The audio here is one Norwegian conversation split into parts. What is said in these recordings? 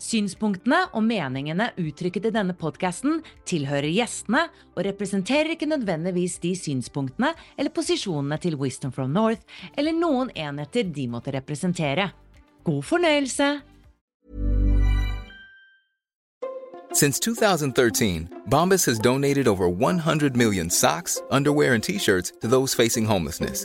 Synspunktene og meningene uttrykket i denne podkasten tilhører gjestene og representerer ikke nødvendigvis de synspunktene eller posisjonene til Wisdom from North eller noen enheter de måtte representere. God fornøyelse! Since 2013, Bombas has donated over 100 million socks, underwear, and t shirts to those facing homelessness.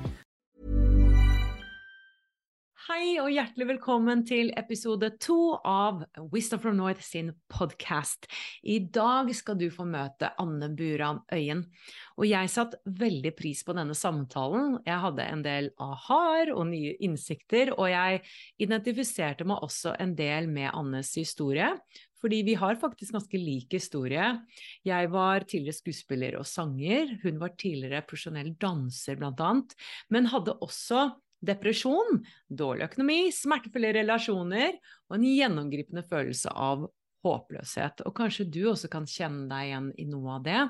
hjertelig velkommen til episode to av Wisdom from North sin podkast. I dag skal du få møte Anne Buran Øyen. Og jeg satte veldig pris på denne samtalen. Jeg hadde en del aha-er og nye innsikter, og jeg identifiserte meg også en del med Annes historie. Fordi vi har faktisk ganske lik historie. Jeg var tidligere skuespiller og sanger. Hun var tidligere profesjonell danser, blant annet. Men hadde også depresjon, dårlig økonomi, smertefulle relasjoner og en gjennomgripende følelse av håpløshet. Og kanskje du også kan kjenne deg igjen i noe av det.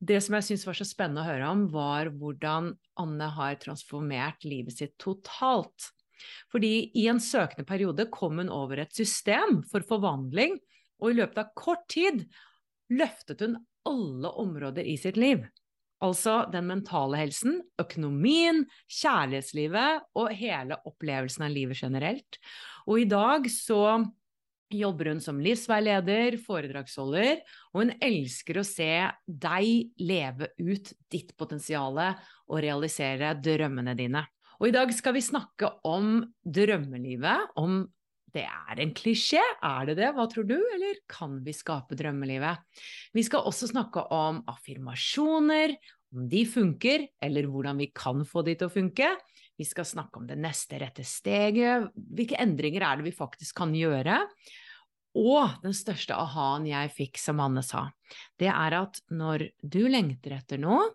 Det som jeg syntes var så spennende å høre om, var hvordan Anne har transformert livet sitt totalt. Fordi i en søkende periode kom hun over et system for forvandling, og i løpet av kort tid løftet hun alle områder i sitt liv. Altså den mentale helsen, økonomien, kjærlighetslivet og hele opplevelsen av livet generelt. Og i dag så jobber hun som livsveileder, foredragsholder, og hun elsker å se deg leve ut ditt potensial og realisere drømmene dine. Og i dag skal vi snakke om drømmelivet, om det er en klisjé, er det det, hva tror du, eller kan vi skape drømmelivet? Vi skal også snakke om affirmasjoner, om de funker, eller hvordan vi kan få de til å funke. Vi skal snakke om det neste rette steget, hvilke endringer er det vi faktisk kan gjøre? Og den største aha-en jeg fikk, som Anne sa, det er at når du lengter etter noe,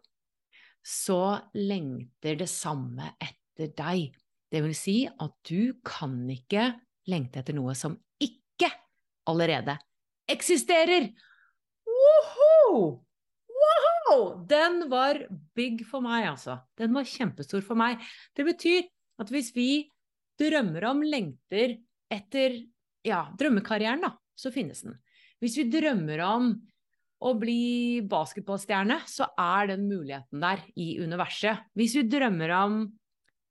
så lengter det samme etter deg. Det vil si at du kan ikke lengte etter noe som ikke allerede eksisterer. Woho! Wow! Den var big for meg, altså. Den var kjempestor for meg. Det betyr at hvis vi drømmer om, lengter etter ja, drømmekarrieren, da, så finnes den. Hvis vi drømmer om å bli basketballstjerne, så er den muligheten der i universet. Hvis vi drømmer om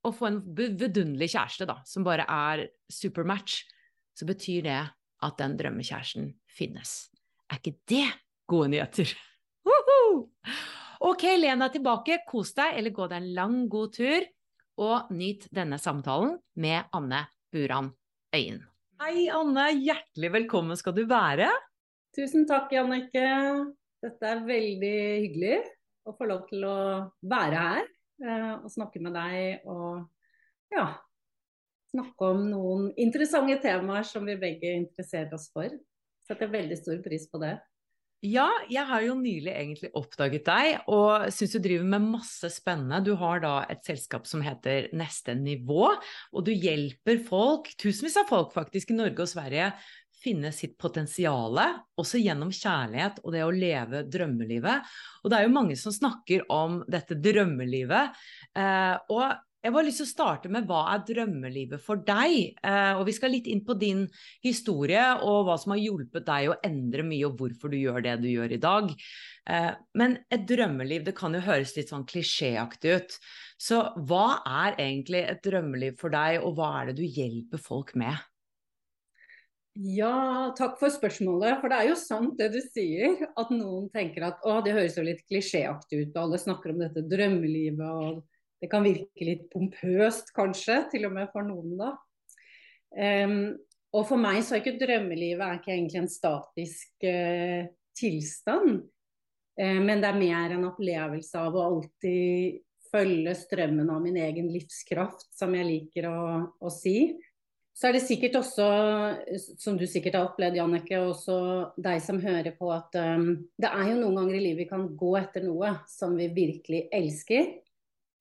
å få en vidunderlig kjæreste, da, som bare er supermatch, så betyr det at den drømmekjæresten finnes. Er ikke det gode nyheter? Woohoo! Ok, len deg tilbake, kos deg, eller gå deg en lang, god tur, og nyt denne samtalen med Anne Buran Øyen. Hei, Anne. Hjertelig velkommen skal du være. Tusen takk, Jannike. Dette er veldig hyggelig å få lov til å være her eh, og snakke med deg og ja, snakke om noen interessante temaer som vi begge interesserer oss for. Setter veldig stor pris på det. Ja, jeg har jo nylig egentlig oppdaget deg, og syns du driver med masse spennende. Du har da et selskap som heter Neste nivå, og du hjelper folk, tusenvis av folk faktisk, i Norge og Sverige, finne sitt potensial, også gjennom kjærlighet og det å leve drømmelivet. Og det er jo mange som snakker om dette drømmelivet. Eh, og jeg har lyst til å starte med hva er drømmelivet for deg? Eh, og vi skal litt inn på din historie og hva som har hjulpet deg å endre mye, og hvorfor du gjør det du gjør i dag. Eh, men et drømmeliv, det kan jo høres litt sånn klisjéaktig ut. Så hva er egentlig et drømmeliv for deg, og hva er det du hjelper folk med? Ja, takk for spørsmålet. For det er jo sant det du sier. At noen tenker at å, det høres jo litt klisjéaktig ut. Og alle snakker om dette drømmelivet og det kan virke litt pompøst kanskje, til og med for noen da. Um, og for meg så er ikke drømmelivet er ikke egentlig en statisk uh, tilstand. Uh, men det er mer en opplevelse av å alltid følge strømmen av min egen livskraft, som jeg liker å, å si. Så er det sikkert også, som du sikkert har opplevd, Jannicke, og også deg som hører på, at um, det er jo noen ganger i livet vi kan gå etter noe som vi virkelig elsker.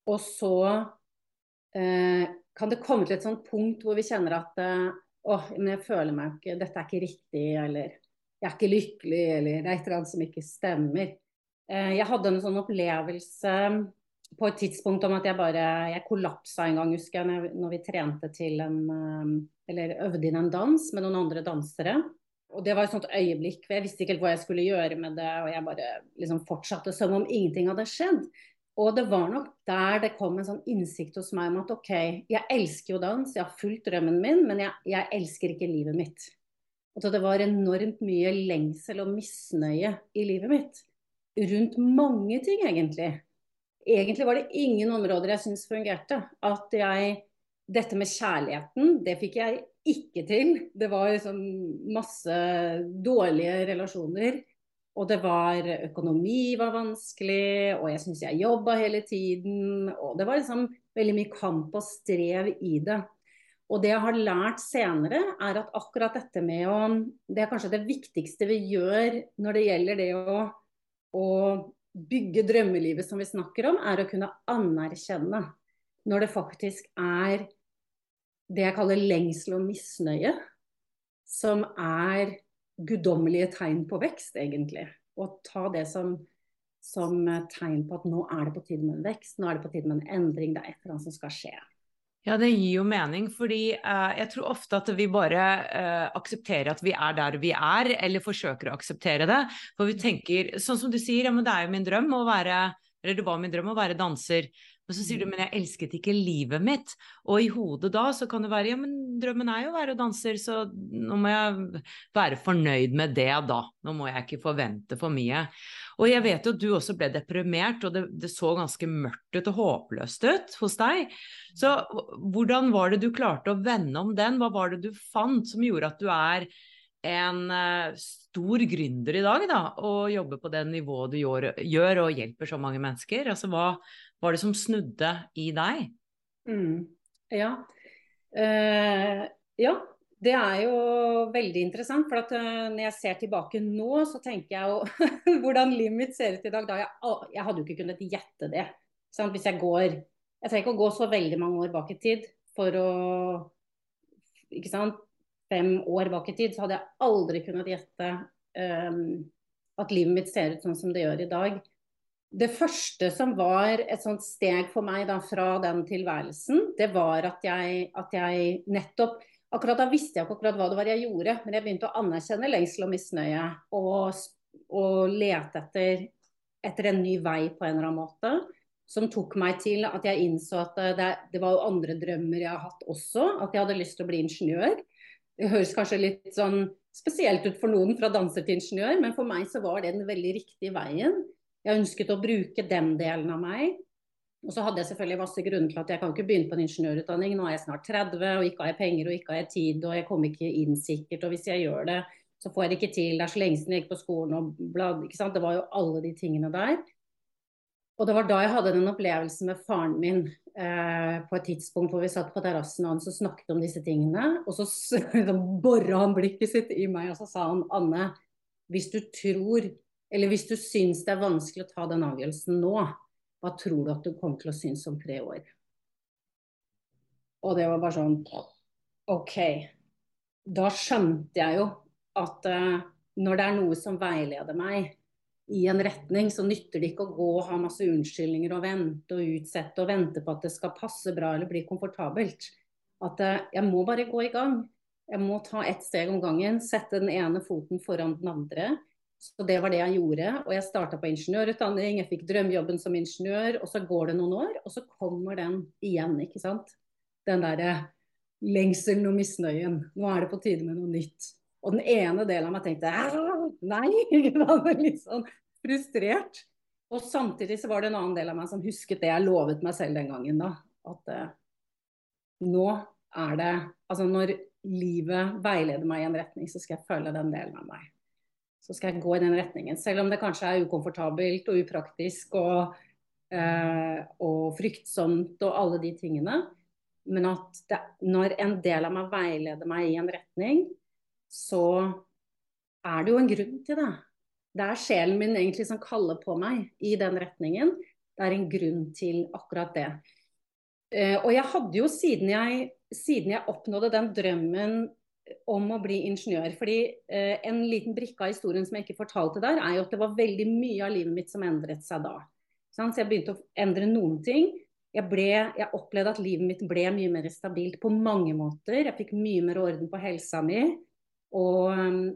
Og så uh, kan det komme til et sånt punkt hvor vi kjenner at uh, åh, men jeg føler meg ikke, dette er ikke riktig, eller jeg er ikke lykkelig, eller det er et eller annet som ikke stemmer. Uh, jeg hadde en sånn opplevelse på et tidspunkt om at jeg bare jeg kollapsa en gang, husker jeg, når, vi trente til en eh, Eller øvde inn en dans med noen andre dansere. Og det var et sånt øyeblikk, for jeg visste ikke helt hva jeg skulle gjøre med det, og jeg bare liksom fortsatte som om ingenting hadde skjedd. Og det var nok der det kom en sånn innsikt hos meg om at OK, jeg elsker jo dans, jeg har fulgt drømmen min, men jeg, jeg elsker ikke livet mitt. At det var enormt mye lengsel og misnøye i livet mitt. Rundt mange ting, egentlig. Egentlig var det ingen områder jeg syntes fungerte. At jeg Dette med kjærligheten, det fikk jeg ikke til. Det var liksom masse dårlige relasjoner. Og det var Økonomi var vanskelig, og jeg syns jeg jobba hele tiden. Og det var liksom veldig mye kamp og strev i det. Og det jeg har lært senere, er at akkurat dette med å Det er kanskje det viktigste vi gjør når det gjelder det å, å bygge drømmelivet som vi snakker om, er å kunne anerkjenne når det faktisk er det jeg kaller lengsel og misnøye, som er guddommelige tegn på vekst, egentlig. Og ta det som, som tegn på at nå er det på tide med en vekst, nå er det på tide med en endring, det er et eller annet som skal skje. Ja, det gir jo mening, fordi uh, jeg tror ofte at vi bare uh, aksepterer at vi er der vi er, eller forsøker å akseptere det. For vi tenker, sånn som du sier, ja, men det er jo min drøm å være eller det var min drøm å være danser. Men så sier du mm. men jeg elsket ikke livet mitt. Og i hodet da så kan det være ja, men drømmen er jo å være danser, så nå må jeg være fornøyd med det da. Nå må jeg ikke forvente for mye. Og jeg vet jo at du også ble deprimert, og det, det så ganske mørkt ut og håpløst ut hos deg. Så hvordan var det du klarte å vende om den? Hva var det du fant som gjorde at du er en uh, stor gründer i dag, da, og jobber på det nivået du gjør, gjør, og hjelper så mange mennesker? Altså, hva var det som snudde i deg? Mm. Ja. Uh, ja, det er jo veldig interessant. For at, uh, når jeg ser tilbake nå, så tenker jeg jo hvordan livet mitt ser ut i dag. Da jeg, jeg hadde jo ikke kunnet gjette det. Sant? Hvis jeg går Jeg trenger ikke å gå så veldig mange år bak i tid for å ikke sant, fem år bak i tid, så hadde jeg aldri kunnet gjette um, at livet mitt ser ut sånn som det gjør i dag. Det første som var et sånt steg for meg da, fra den tilværelsen, det var at jeg, at jeg, nettopp Akkurat da visste jeg ikke akkurat hva det var jeg gjorde, men jeg begynte å anerkjenne lengsel og misnøye og, og lete etter, etter en ny vei på en eller annen måte. Som tok meg til at jeg innså at det, det var jo andre drømmer jeg har hatt også. At jeg hadde lyst til å bli ingeniør. Det høres kanskje litt sånn spesielt ut for noen fra danser til ingeniør, men for meg så var det den veldig riktige veien. Jeg ønsket å bruke den delen av meg. Og så hadde jeg selvfølgelig masse grunner til at jeg kan ikke begynne på en ingeniørutdanning. Nå er jeg snart 30, og ikke har jeg penger og ikke har jeg tid, og jeg kommer ikke inn sikkert. Og hvis jeg gjør det, så får jeg det ikke til. Det er så lenge siden jeg gikk på skolen og blad, ikke sant. Det var jo alle de tingene der. Og det var da jeg hadde den opplevelsen med faren min eh, på et tidspunkt hvor vi satt på terrassen og han snakket om disse tingene. Og så så bora han blikket sitt i meg og så sa han Anne, hvis du tror, eller hvis du syns det er vanskelig å ta den avgjørelsen nå, hva tror du at du kommer til å synes om tre år? Og det var bare sånn OK. Da skjønte jeg jo at uh, når det er noe som veileder meg i en retning, så nytter det ikke å gå og ha masse unnskyldninger og vente og utsette og vente på at det skal passe bra eller bli komfortabelt. At uh, jeg må bare gå i gang. Jeg må ta ett steg om gangen, sette den ene foten foran den andre. Så det var det jeg gjorde. Og jeg starta på ingeniørutdanning, jeg fikk drømmejobben som ingeniør, og så går det noen år, og så kommer den igjen, ikke sant. Den derre lengselen og misnøyen. Nå er det på tide med noe nytt. Og den ene delen av meg tenkte nei. Litt sånn frustrert. Og samtidig så var det en annen del av meg som husket det jeg lovet meg selv den gangen. da, At eh, nå er det Altså når livet veileder meg i en retning, så skal jeg følge den delen av meg. Så skal jeg gå i den retningen. Selv om det kanskje er ukomfortabelt og upraktisk og, eh, og fryktsomt og alle de tingene. Men at det, når en del av meg veileder meg i en retning, så er det jo en grunn til det. Det er sjelen min egentlig som kaller på meg i den retningen. Det er en grunn til akkurat det. Eh, og jeg hadde jo siden jeg siden jeg oppnådde den drømmen om å bli ingeniør. fordi eh, En liten brikke av historien som jeg ikke fortalte der, er jo at det var veldig mye av livet mitt som endret seg da. Så jeg begynte å endre noen ting. Jeg, ble, jeg, opplevde at livet mitt ble mye mer stabilt på mange måter. Jeg fikk mye mer orden på helsa mi og,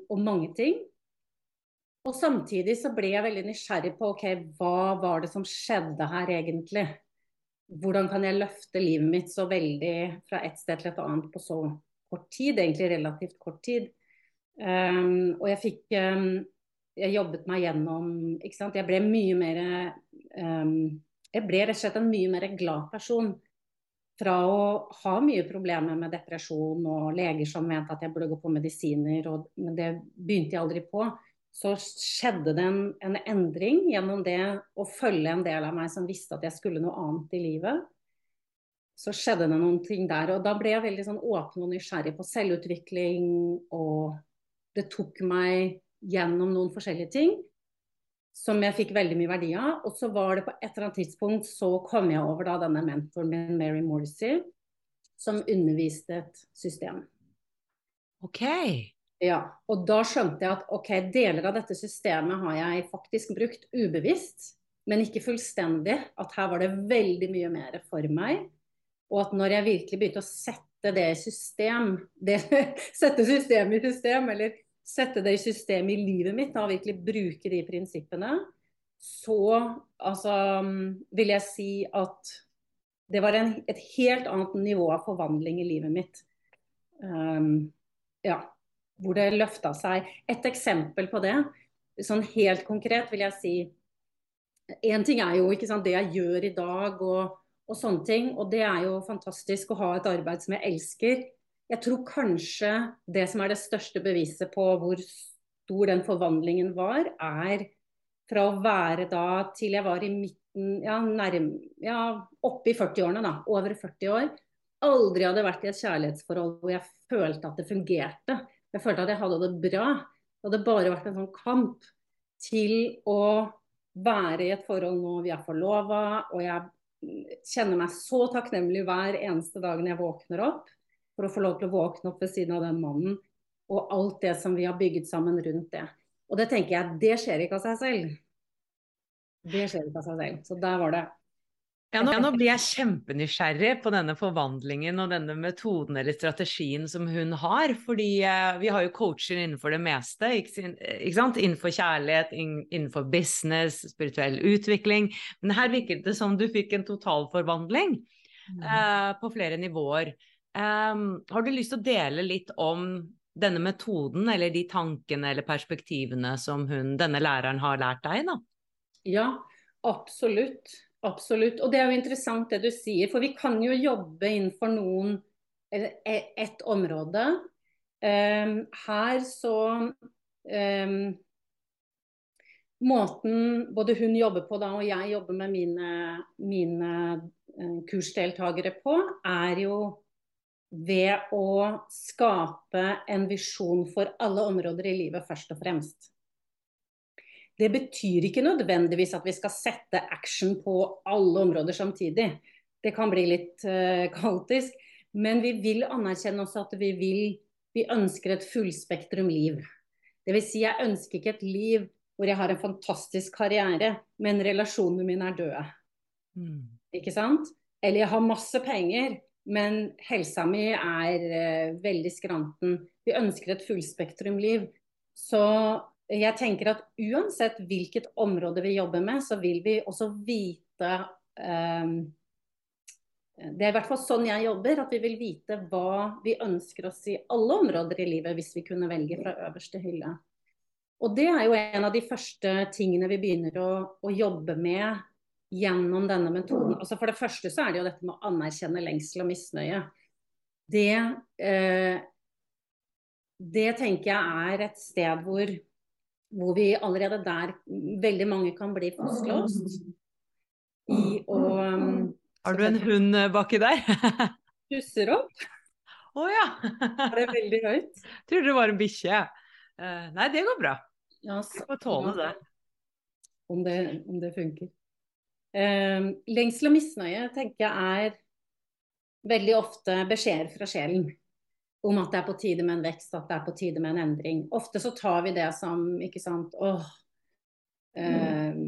og mange ting. Og samtidig så ble jeg veldig nysgjerrig på ok, hva var det som skjedde her egentlig hvordan kan jeg løfte livet mitt så veldig fra et sted til et annet på så kort tid, egentlig relativt kort tid. Um, og jeg fikk um, Jeg jobbet meg gjennom ikke sant? Jeg ble mye mer um, Jeg ble rett og slett en mye mer glad person. Fra å ha mye problemer med depresjon og leger som mente at jeg burde gå på medisiner, og, men det begynte jeg aldri på så skjedde det en, en, endring gjennom det å følge en del av meg som visste at jeg skulle noe annet i livet. Så skjedde det noen ting der. Og da ble jeg veldig sånn åpen og nysgjerrig på selvutvikling. Og det tok meg gjennom noen forskjellige ting som jeg fikk veldig mye verdi av. Og så var det på et eller annet tidspunkt så kom jeg over da denne mentoren min, Mary Morrissey, som underviste et system. Ok. Ja, og da skjønte jeg at ok, deler av dette systemet har jeg faktisk brukt ubevisst, men ikke fullstendig. At her var det veldig mye mer for meg. Og at når jeg virkelig begynte å sette det i system, det, sette systemet i system, eller sette det i system i livet mitt, da virkelig bruke de prinsippene, så altså, vil jeg si at det var en, et helt annet nivå av forvandling i livet mitt. Um, ja hvor det løfta seg. Et eksempel på det, sånn helt konkret, vil jeg si Én ting er jo sant, det jeg gjør i dag og, og, sånne ting, og det er jo fantastisk å ha et arbeid som jeg elsker. Jeg tror kanskje det som er det største beviset på hvor stor den forvandlingen var, er fra å være da til jeg var i midten, ja, nærm, ja oppe i 40-årene, da. Over 40 år. Aldri hadde vært i et kjærlighetsforhold hvor jeg følte at det fungerte. Jeg følte at jeg hadde det bra. Det hadde bare vært en sånn kamp til å være i et forhold nå vi er forlova, og jeg kjenner meg så takknemlig hver eneste dag når jeg våkner opp, for å få lov til å våkne opp ved siden av den mannen, og alt det som vi har bygget sammen rundt det. Og det tenker jeg, det skjer ikke av seg selv. Det skjer ikke av seg selv. Så der var det ja nå, ja, nå, blir jeg kjempenysgjerrig på denne forvandlingen og denne metoden eller strategien som hun har. Fordi eh, vi har jo coacher innenfor det meste. Ikke, ikke sant? Innenfor kjærlighet, innenfor business, spirituell utvikling. Men her virket det som du fikk en totalforvandling mm. eh, på flere nivåer. Um, har du lyst til å dele litt om denne metoden eller de tankene eller perspektivene som hun, denne læreren har lært deg? da? Ja, absolutt. Absolutt. Og det er jo interessant det du sier, for vi kan jo jobbe innenfor noen eller et område. Um, her så um, Måten både hun jobber på da, og jeg jobber med mine, mine uh, kursdeltakere på, er jo ved å skape en visjon for alle områder i livet, først og fremst. Det betyr ikke nødvendigvis at vi skal sette action på alle områder samtidig. Det kan bli litt uh, kaotisk. Men vi vil anerkjenne også at vi, vil, vi ønsker et fullspektrum liv. Det vil si, jeg ønsker ikke et liv hvor jeg har en fantastisk karriere, men relasjonene mine er døde. Mm. Ikke sant? Eller jeg har masse penger, men helsa mi er uh, veldig skranten. Vi ønsker et fullspektrumliv. Så jeg tenker at uansett hvilket område vi jobber med, så vil vi også vite um, det er i hvert fall sånn jeg jobber, at vi vil vite hva vi ønsker oss i alle områder i livet, hvis vi kunne velge fra øverste hylle. Og det er jo en av de første tingene vi begynner å, å jobbe med gjennom denne metoden. Altså For det første så er det jo dette med å anerkjenne lengsel og misnøye. Det, eh, det tenker jeg er et sted hvor, hvor, vi allerede der veldig mange kan bli fastlåst i å har du en hund eh, baki der? Pusser opp. Å oh, ja. er det veldig høyt? Trodde det var en bikkje. Uh, nei, det går bra. Ja, så, får tåle det. Om det, om det funker. Uh, lengsel og misnøye tenker jeg er veldig ofte beskjeder fra sjelen om at det er på tide med en vekst, at det er på tide med en endring. Ofte så tar vi det som ikke sant, åh, eh,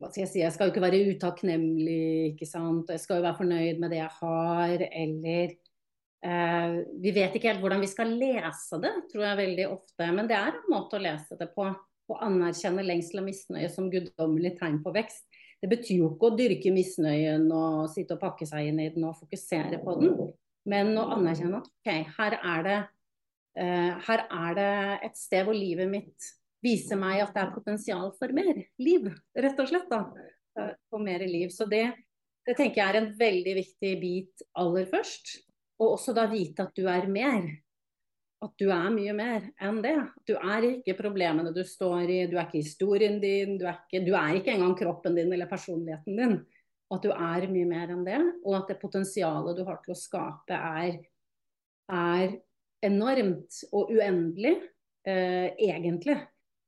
hva skal jeg si, jeg skal jo ikke være utakknemlig, ikke sant. Jeg skal jo være fornøyd med det jeg har, eller eh, Vi vet ikke helt hvordan vi skal lese det, tror jeg veldig ofte. Men det er en måte å lese det på. Å anerkjenne lengsel og misnøye som guddommelig tegn på vekst. Det betyr jo ikke å dyrke misnøyen og sitte og pakke seg inn i den og fokusere på den. Men å anerkjenne at OK, her er det, uh, her er det et sted hvor livet mitt viser meg at det er potensial for mer liv, rett og slett. da, eh, For mer liv. Så det, det tenker jeg er en veldig viktig bit aller først. Og også da vite at du er mer. At du er mye mer enn det. Du er ikke problemene du står i, du er ikke historien din, du er ikke, du er ikke engang kroppen din eller personligheten din. At du er mye mer enn det, og at det potensialet du har til å skape, er, er enormt og uendelig, eh, egentlig.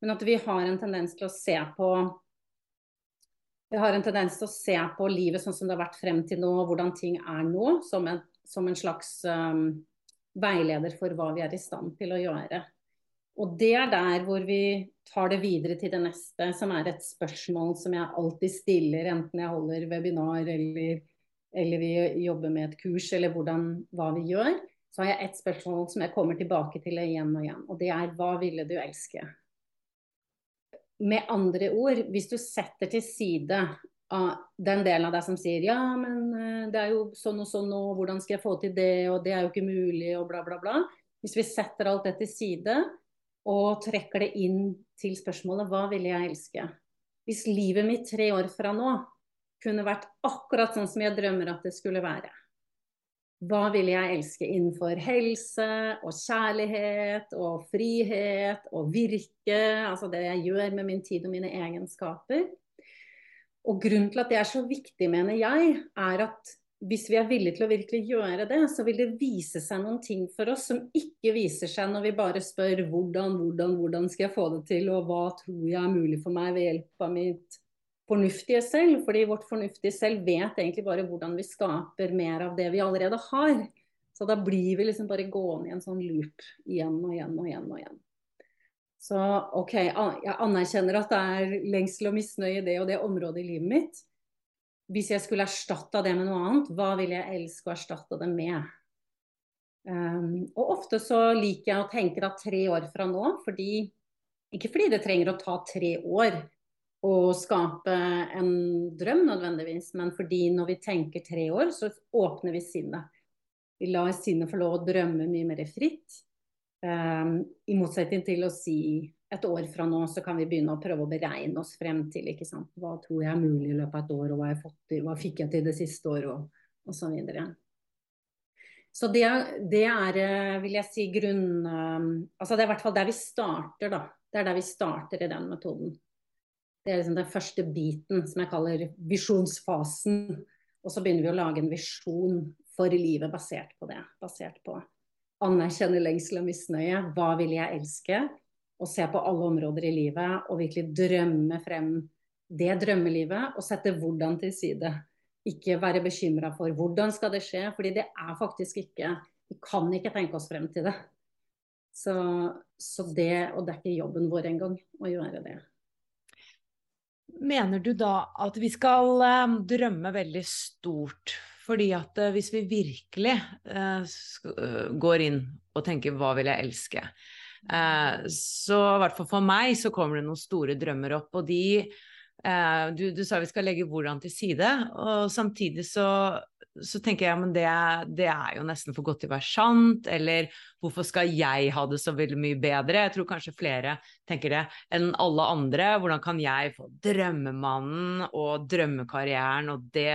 Men at vi har en tendens til å se på vi har en tendens til å se på livet sånn som det har vært frem til nå, hvordan ting er nå, som en, som en slags um, veileder for hva vi er i stand til å gjøre. Og det er der hvor vi tar det videre til det neste, som er et spørsmål som jeg alltid stiller, enten jeg holder webinar eller, eller vi jobber med et kurs, eller hvordan, hva vi gjør. Så har jeg et spørsmål som jeg kommer tilbake til igjen og igjen, og det er hva ville du elske? Med andre ord, hvis du setter til side den delen av deg som sier ja, men eh, det er jo sånn og sånn og hvordan skal jeg få til det, og det er jo ikke mulig, og bla, bla, bla. Hvis vi setter alt det til side og trekker det inn til spørsmålet hva ville jeg elske? Hvis livet mitt tre år fra nå kunne vært akkurat sånn som jeg drømmer at det skulle være, hva vil jeg elske innenfor helse og kjærlighet og frihet og virke? Altså det jeg gjør med min tid og mine egenskaper. Og grunnen til at det er så viktig, mener jeg, er at hvis vi er villige til å virkelig gjøre det, så vil det vise seg noen ting for oss som ikke viser seg når vi bare spør hvordan, hvordan, hvordan skal jeg få det til, og hva tror jeg er mulig for meg ved hjelp av mitt fornuftige selv. Fordi vårt fornuftige selv vet egentlig bare hvordan vi skaper mer av det vi allerede har. Så da blir vi liksom bare gående i en sånn loop igjen og igjen og igjen. og igjen. Så OK, jeg anerkjenner at det er lengsel og misnøye i det og det området i livet mitt. Hvis jeg skulle erstatta det med noe annet, hva vil jeg elske å erstatte det med? Um, og ofte så liker jeg å tenke da tre år fra nå, fordi ikke fordi det trenger å ta tre år, å skape en drøm nødvendigvis, men fordi når vi tenker tre år, så åpner vi sinnet. Vi lar sinnet få lov å drømme mye mer fritt. Um, I motsetning til å si et år fra nå, så kan vi begynne å prøve å beregne oss frem til ikke sant? hva tror jeg er mulig i løpet av et år, og hva, jeg til, hva fikk jeg til det siste året, og, og så videre. Så det, det, er, eh, vil jeg si, grunn... Um, altså det er i hvert fall der vi starter, da. Det er der vi starter i den metoden. Det er liksom den første biten som jeg kaller visjonsfasen. Og så begynner vi å lage en visjon for livet basert på det. Basert på anerkjenne lengsel og misnøye. Hva vil jeg elske? Og se på alle områder i livet og virkelig drømme frem det drømmelivet og sette hvordan til side. Ikke være bekymra for hvordan skal det skje, fordi det er faktisk ikke Vi kan ikke tenke oss frem til det. Så, så det, og det er ikke jobben vår engang å gjøre det. Mener du da at vi skal eh, drømme veldig stort? Fordi at eh, hvis vi virkelig eh, går inn og tenker 'hva vil jeg elske', eh, så i hvert fall for meg så kommer det noen store drømmer opp. Og de eh, du, du, sa vi skal legge hvordan til side, og samtidig så så tenker jeg men det, det, er jo nesten for godt til å være sant, eller hvorfor skal jeg ha det så veldig mye bedre? Jeg tror kanskje flere tenker det enn alle andre. Hvordan kan jeg få drømmemannen og drømmekarrieren og det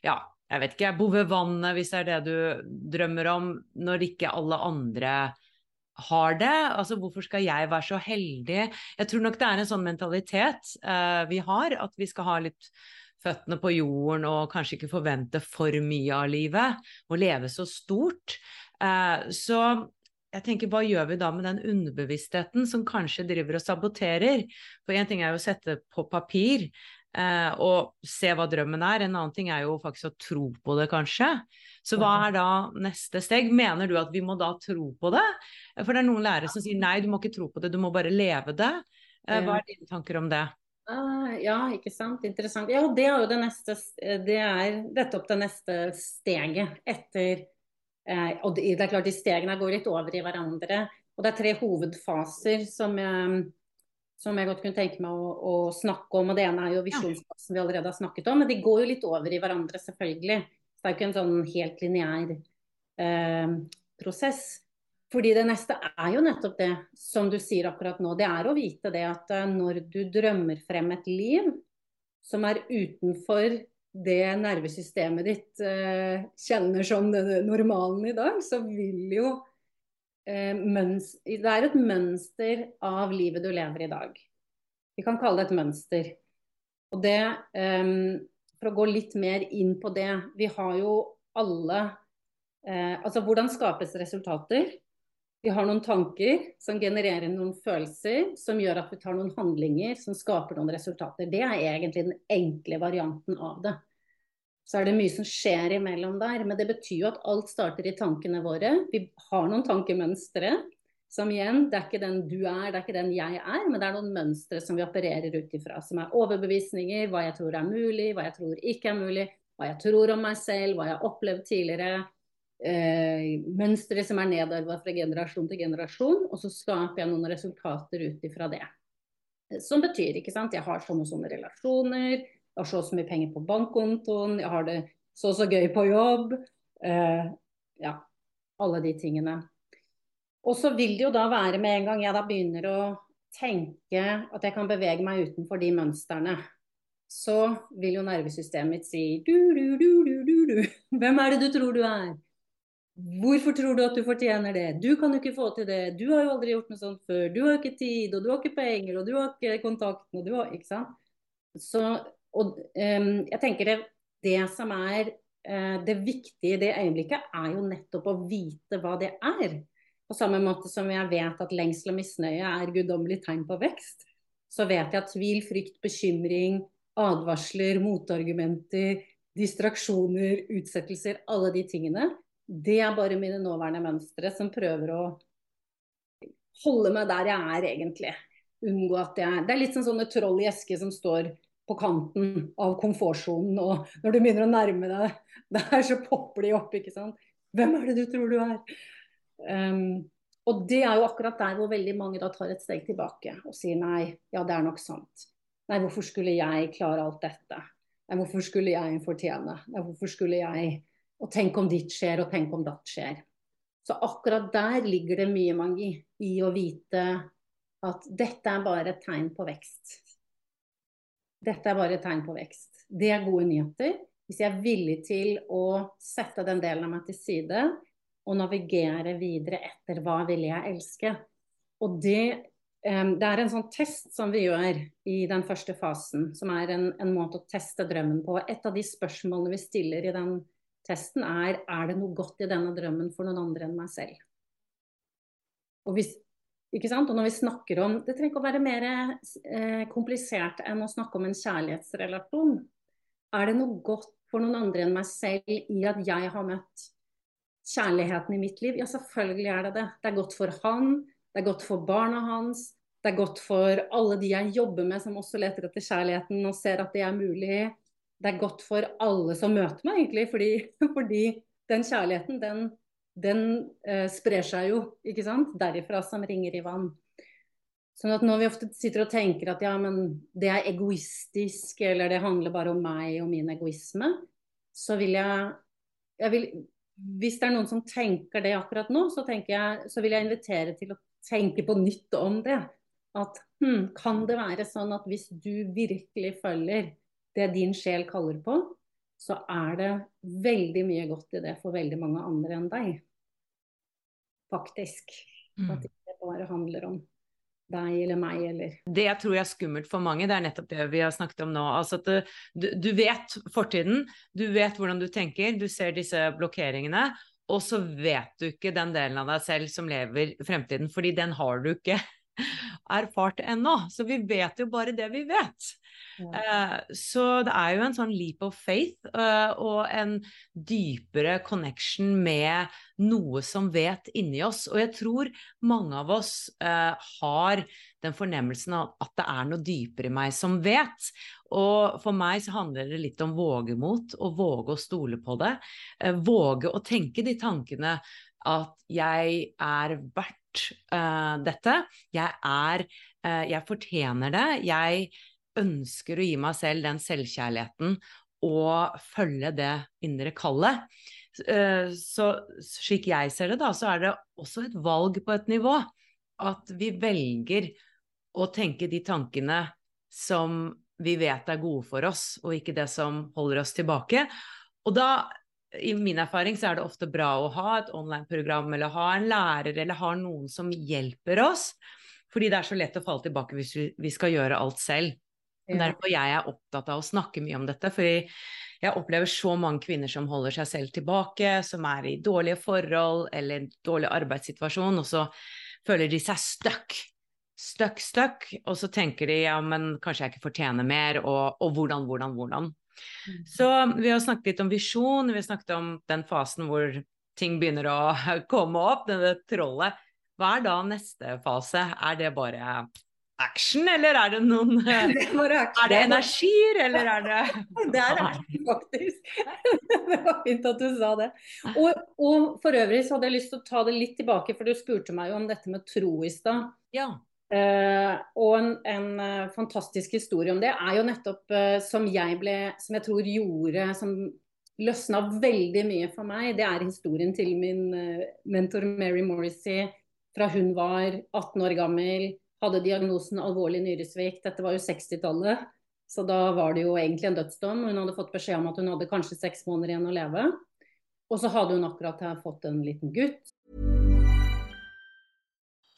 Ja, jeg vet ikke, bo ved vannet hvis det er det du drømmer om, når ikke alle andre har det. Altså, hvorfor skal jeg være så heldig? Jeg tror nok det er en sånn mentalitet uh, vi har, at vi skal ha litt føttene på jorden og kanskje ikke forvente for mye av livet og leve så stort. Uh, så jeg tenker, hva gjør vi da med den underbevisstheten som kanskje driver og saboterer? For én ting er jo å sette på papir eh, og se hva drømmen er, en annen ting er jo faktisk å tro på det, kanskje. Så hva er da neste steg? Mener du at vi må da tro på det? For det er noen lærere som sier nei, du må ikke tro på det, du må bare leve det. Eh, hva er dine tanker om det? Uh, ja, ikke sant. Interessant. Ja, det er jo det neste Det er nettopp det neste steget etter eh, Og det, er klart de stegene går litt over i hverandre. Og det er tre hovedfaser som jeg, som jeg godt kunne tenke meg å, å, snakke om. Og det ene er jo visjonsfasen vi allerede har snakket om. Men de går jo litt over i hverandre, selvfølgelig. Så det er jo ikke en sånn helt lineær eh, prosess. Fordi det neste er jo nettopp det som du sier akkurat nå. Det er å vite det at eh, når du drømmer frem et liv som er utenfor det nervesystemet ditt eh, kjenner som det normalen i dag, så vil jo Det er et mønster av livet du lever i dag. Vi kan kalle det et mønster. Og det um, For å gå litt mer inn på det. Vi har jo alle uh, Altså hvordan skapes resultater? Vi har noen tanker som genererer noen følelser, som gjør at vi tar noen handlinger som skaper noen resultater. Det er egentlig den enkle varianten av det. Så er det mye som skjer imellom der. Men det betyr jo at alt starter i tankene våre. Vi har noen tankemønstre. Som igjen, det er ikke den du er, det er ikke den jeg er, men det er noen mønstre som vi opererer ut ifra. Som er overbevisninger, hva jeg tror er mulig, hva jeg tror ikke er mulig, hva jeg tror om meg selv, hva jeg har opplevd tidligere eh, mønstre som er nedarva fra generasjon til generasjon, og så skaper jeg noen resultater ut ifra det. Som betyr, ikke sant, jeg har sånne og sånne relasjoner, jeg har så og så mye penger på bankkontoen, jeg har det så og så gøy på jobb. Eh, ja, alle de tingene. Og så vil det jo da være med en gang jeg da begynner å tenke at jeg kan bevege meg utenfor de mønstrene, så vil jo nervesystemet mitt si du, du, du, du, du, du. Hvem er det du tror du er? Hvorfor tror du at du fortjener det? Du kan jo ikke få til det. Du har jo aldri gjort noe sånt før. Du har ikke tid, og du har ikke penger, og du har ikke kontakten, og du har Ikke sant. Så, og um, jeg tenker det, det som er uh, det viktige i det øyeblikket, er jo nettopp å vite hva det er. På samme måte som jeg vet at lengsel og misnøye er guddommelig tegn på vekst, så vet jeg at tvil, frykt, bekymring, advarsler, motargumenter, distraksjoner, utsettelser, alle de tingene det er bare mine nåværende mønstre som prøver å holde meg der jeg er, egentlig. Unngå at jeg Det er litt sånn sånne troll i eske som står på kanten av komfortsonen, og når du begynner å nærme deg der, så popper de opp, ikke sant. Hvem er det du tror du er? Um, og det er jo akkurat der hvor veldig mange da tar et steg tilbake og sier nei, ja det er nok sant. Nei, hvorfor skulle jeg klare alt dette? Nei, hvorfor skulle jeg fortjene? Nei, hvorfor skulle jeg og tenk om ditt skjer, og tenk om datt skjer. Så akkurat der ligger det mye magi i å vite at dette er bare et tegn på vekst. Dette er bare et tegn på vekst. Det er gode nyheter. Hvis jeg er villig til å sette den delen av meg til side og navigere videre etter hva vil jeg elske. Og det, um, det er en sånn test som vi gjør i den første fasen, som er en, en måte å teste drømmen på. Et av de spørsmålene vi stiller i den Testen er er det noe godt i denne drømmen for noen andre enn meg selv. Og, hvis, og når vi snakker om Det trenger ikke å være mer eh, komplisert enn å snakke om en kjærlighetsrelasjon. Er det noe godt for noen andre enn meg selv i at jeg har møtt kjærligheten i mitt liv? Ja, selvfølgelig er det det. Det er godt for han, det er godt for barna hans, det er godt for alle de jeg jobber med som også leter etter kjærligheten og ser at det er mulig. Det er godt for alle som møter meg, egentlig, fordi, fordi den kjærligheten, den, den eh, sprer seg jo, ikke sant? Derifra som ringer i vann. Sånn at når vi ofte sitter og tenker at ja, men det er egoistisk, eller det handler bare om meg og min egoisme, så vil jeg, jeg vil, Hvis det er noen som tenker det akkurat nå, så, jeg, så vil jeg invitere til å tenke på nytt om det. At hm, kan det være sånn at hvis du virkelig følger det din sjel kaller på, så er det veldig mye godt i det for veldig mange andre enn deg. Faktisk. Mm. At det ikke bare handler om deg eller meg, eller Det jeg tror er skummelt for mange, det er nettopp det vi har snakket om nå. Altså at du, du vet fortiden, du vet hvordan du tenker, du ser disse blokkeringene. Og så vet du ikke den delen av deg selv som lever fremtiden, fordi den har du ikke erfart ennå. Så vi vet jo bare det vi vet. Ja. så det er jo en sånn leap of faith uh, og en dypere connection med noe som vet inni oss. Og jeg tror mange av oss uh, har den fornemmelsen av at det er noe dypere i meg som vet. Og for meg så handler det litt om vågemot, og våge å stole på det. våge å tenke de tankene at jeg er verdt dette. Jeg er Jeg fortjener det. Jeg ønsker å gi meg selv den selvkjærligheten og følge det indre kallet. Eh, så slik jeg ser det, da, så er det også et valg på et nivå. At vi velger å tenke de tankene som vi vet er gode for oss, og ikke det som holder oss tilbake. Og da, i min erfaring, så er det ofte bra å ha et online-program eller ha en lærer eller ha noen som hjelper oss. Fordi det er så lett å falle tilbake hvis vi skal gjøre alt selv. Derfor jeg er opptatt av å snakke mye om dette. fordi jeg opplever så mange kvinner som holder seg selv tilbake, som er i dårlige forhold eller en dårlig arbeidssituasjon, og så føler de seg stuck. Stuck, stuck. Og så tenker de ja, men kanskje jeg ikke fortjener mer, og, og hvordan, hvordan, hvordan. Mm. Så vi har snakket litt om visjon, vi har snakket om den fasen hvor ting begynner å komme opp, denne trollet. Hva er da neste fase? Er det bare action, eller er det noen Er det energier, eller er det Det er action, faktisk. Det var fint at du sa det. Og, og, for øvrig så hadde jeg lyst til å ta det litt tilbake, for du spurte meg jo om dette med tro i stad. Ja. Uh, og en, en uh, fantastisk historie om det er jo nettopp uh, som jeg ble Som jeg tror gjorde Som løsna veldig mye for meg. Det er historien til min mentor Mary Morrissey fra hun var 18 år gammel hadde diagnosen alvorlig nyresvikt. Dette var jo 60-tallet, så da var det jo egentlig en dødsdom. Hun hadde fått beskjed om at hun hadde kanskje seks måneder igjen å leve. Og så hadde hun akkurat fått en liten gutt.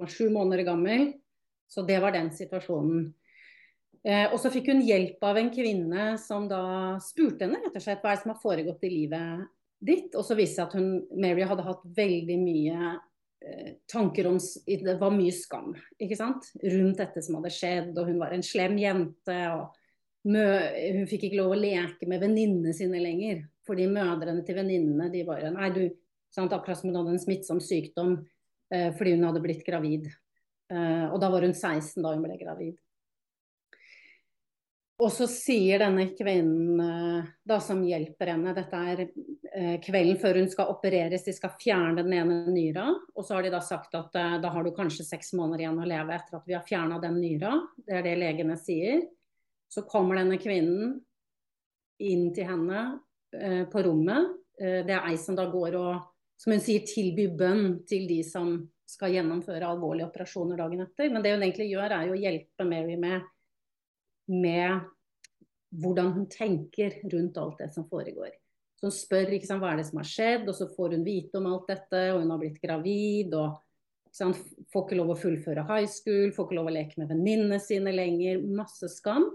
var sju måneder gammel, så det var den situasjonen. Eh, og så fikk hun hjelp av en kvinne som da spurte henne rett og slett hva som har foregått i livet ditt. Og så viste det seg at hun, Mary hadde hatt veldig mye eh, tanker om Det var mye skam ikke sant? rundt dette som hadde skjedd, og hun var en slem jente. og mø, Hun fikk ikke lov å leke med venninnene sine lenger. Fordi mødrene til venninnene de bare Nei, du sant? Akkurat som hun hadde en smittsom sykdom fordi hun hadde blitt gravid. Eh, og da var hun 16 da hun ble gravid. Og så sier denne kvinnen eh, da, som hjelper henne, dette er eh, kvelden før hun skal opereres, de skal fjerne den ene nyra. Og så har de da sagt at eh, da har du kanskje seks måneder igjen å leve etter at vi har fjerna den nyra. Det er det legene sier. Så kommer denne kvinnen inn til henne eh, på rommet. Eh, det er ei som da går og, som hun sier, tilby bønn til de som skal gjennomføre alvorlige operasjoner dagen etter. Men det hun egentlig gjør, er jo å hjelpe Mary med med hvordan hun tenker rundt alt det som foregår. Så hun spør ikke sant, hva er det som har skjedd, og så får hun vite om alt dette, og hun har blitt gravid. og ikke sant, Får ikke lov å fullføre high school, får ikke lov å leke med venninnene sine lenger. Masse skam.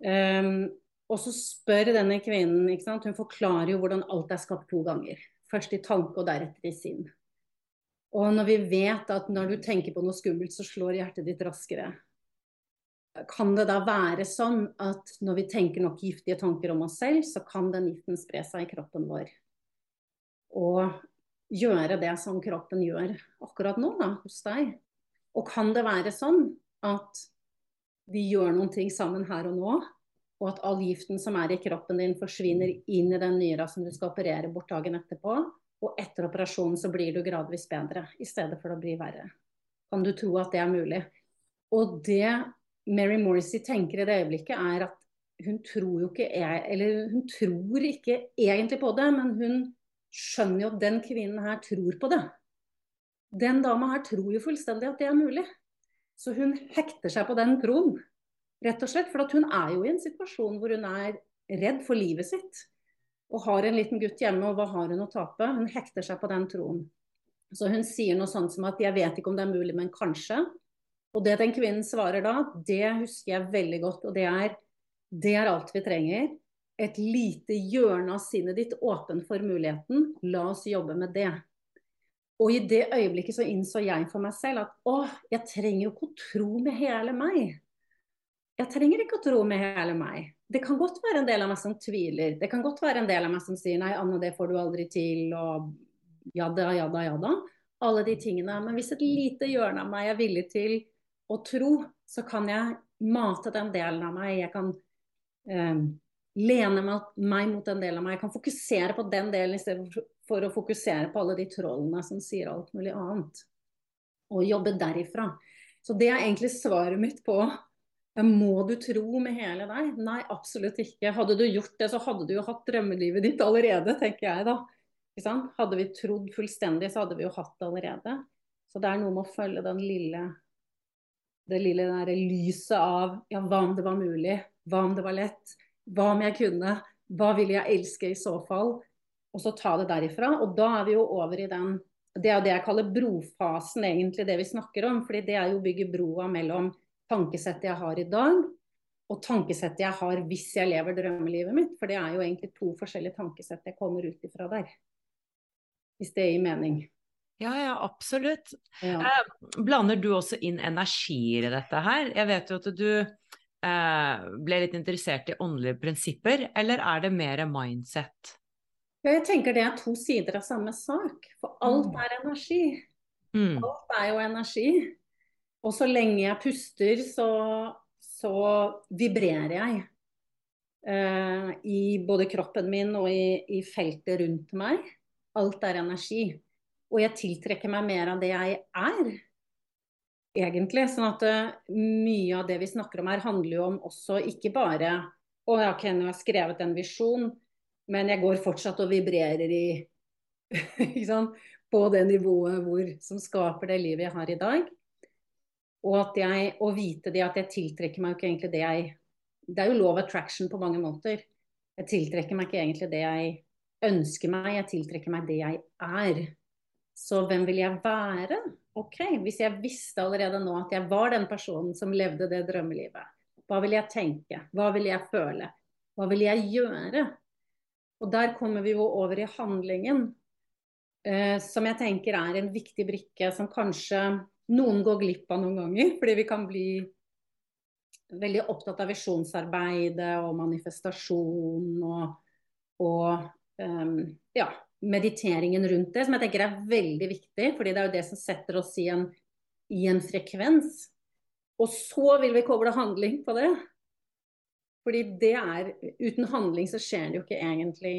Um, og så spør denne kvinnen ikke sant, Hun forklarer jo hvordan alt er skapt to ganger. Først i tanke og deretter i sinn. Og når vi vet at når du tenker på noe skummelt, så slår hjertet ditt raskere. Kan det da være sånn at når vi tenker nok giftige tanker om oss selv, så kan den giften spre seg i kroppen vår? Og gjøre det som kroppen gjør akkurat nå da, hos deg? Og kan det være sånn at vi gjør noen ting sammen her og nå, og at all giften som er i kroppen din forsvinner inn i den nyra som du skal operere bort dagen etterpå, og etter operasjonen så blir du gradvis bedre i stedet for å bli verre? Kan du tro at det er mulig? Og det Mary Morrissey tenker i det øyeblikket, er at hun tror jo ikke Eller hun tror ikke egentlig på det, men hun skjønner jo at den kvinnen her tror på det. Den dama her tror jo fullstendig at det er mulig. Så hun hekter seg på den troen, rett og slett. For hun er jo i en situasjon hvor hun er redd for livet sitt. Og har en liten gutt hjemme, og hva har hun å tape? Hun hekter seg på den troen. Så hun sier noe sånt som at jeg vet ikke om det er mulig, men kanskje. Og det den kvinnen svarer da, det husker jeg veldig godt. Og det er det er alt vi trenger. Et lite hjørne av sinnet ditt åpen for muligheten. La oss jobbe med det. Og i det øyeblikket så innså jeg for meg selv at å, jeg trenger jo ikke å tro med hele meg. Jeg trenger ikke å tro med hele meg. Det kan godt være en del av meg som tviler. Det kan godt være en del av meg som sier nei, Anne, det får du aldri til, og jada, jada, jada. Alle de tingene. Men hvis et lite hjørne av meg er villig til å tro, så kan jeg mate den delen av meg. Jeg kan eh, lene meg mot den delen av meg. Jeg kan fokusere på den delen istedenfor å fokusere på alle de trollene som sier alt mulig annet. Og jobbe derifra. Så det er egentlig svaret mitt på må du tro med hele deg? Nei, absolutt ikke. Hadde du gjort det, så hadde du jo hatt drømmelivet ditt allerede, tenker jeg da. Hadde vi trodd fullstendig, så hadde vi jo hatt det allerede. Så det er noe med å følge den lille det lille der lyset av ja, hva om det var mulig? Hva om det var lett? Hva om jeg kunne? Hva ville jeg elske i så fall? Og så ta det derifra. Og da er vi jo over i den Det er det jeg kaller brofasen, egentlig, det vi snakker om. fordi det er jo å bygge broa mellom tankesettet jeg har i dag, og tankesettet jeg har hvis jeg lever drømmelivet mitt. For det er jo egentlig to forskjellige tankesett jeg kommer ut ifra der. Hvis det gir mening. Ja, ja, absolutt. Ja. Eh, blander du også inn energier i dette her? Jeg vet jo at du eh, ble litt interessert i åndelige prinsipper, eller er det mer mindset? Ja, jeg tenker det er to sider av samme sak. For alt mm. er energi. Mm. Alt er jo energi. Og så lenge jeg puster, så, så vibrerer jeg. Eh, I både kroppen min og i, i feltet rundt meg. Alt er energi. Og jeg tiltrekker meg mer av det jeg er, egentlig. Sånn at uh, mye av det vi snakker om her, handler jo om også ikke bare Å, jeg nå har jeg skrevet en visjon, men jeg går fortsatt og vibrerer i På det nivået hvor, som skaper det livet jeg har i dag. Og at jeg, å vite det at jeg tiltrekker meg jo ikke egentlig det jeg Det er jo lov attraction på mange måter. Jeg tiltrekker meg ikke egentlig det jeg ønsker meg, jeg tiltrekker meg det jeg er. Så hvem vil jeg være? Ok, Hvis jeg visste allerede nå at jeg var den personen som levde det drømmelivet, hva vil jeg tenke? Hva vil jeg føle? Hva vil jeg gjøre? Og der kommer vi jo over i handlingen, eh, som jeg tenker er en viktig brikke som kanskje noen går glipp av noen ganger. Fordi vi kan bli veldig opptatt av visjonsarbeidet og manifestasjon og, og um, ja, mediteringen rundt det, som jeg tenker er veldig viktig. fordi det er jo det som setter oss i en, i en frekvens. Og så vil vi koble handling på det. Fordi det er Uten handling så skjer det jo ikke egentlig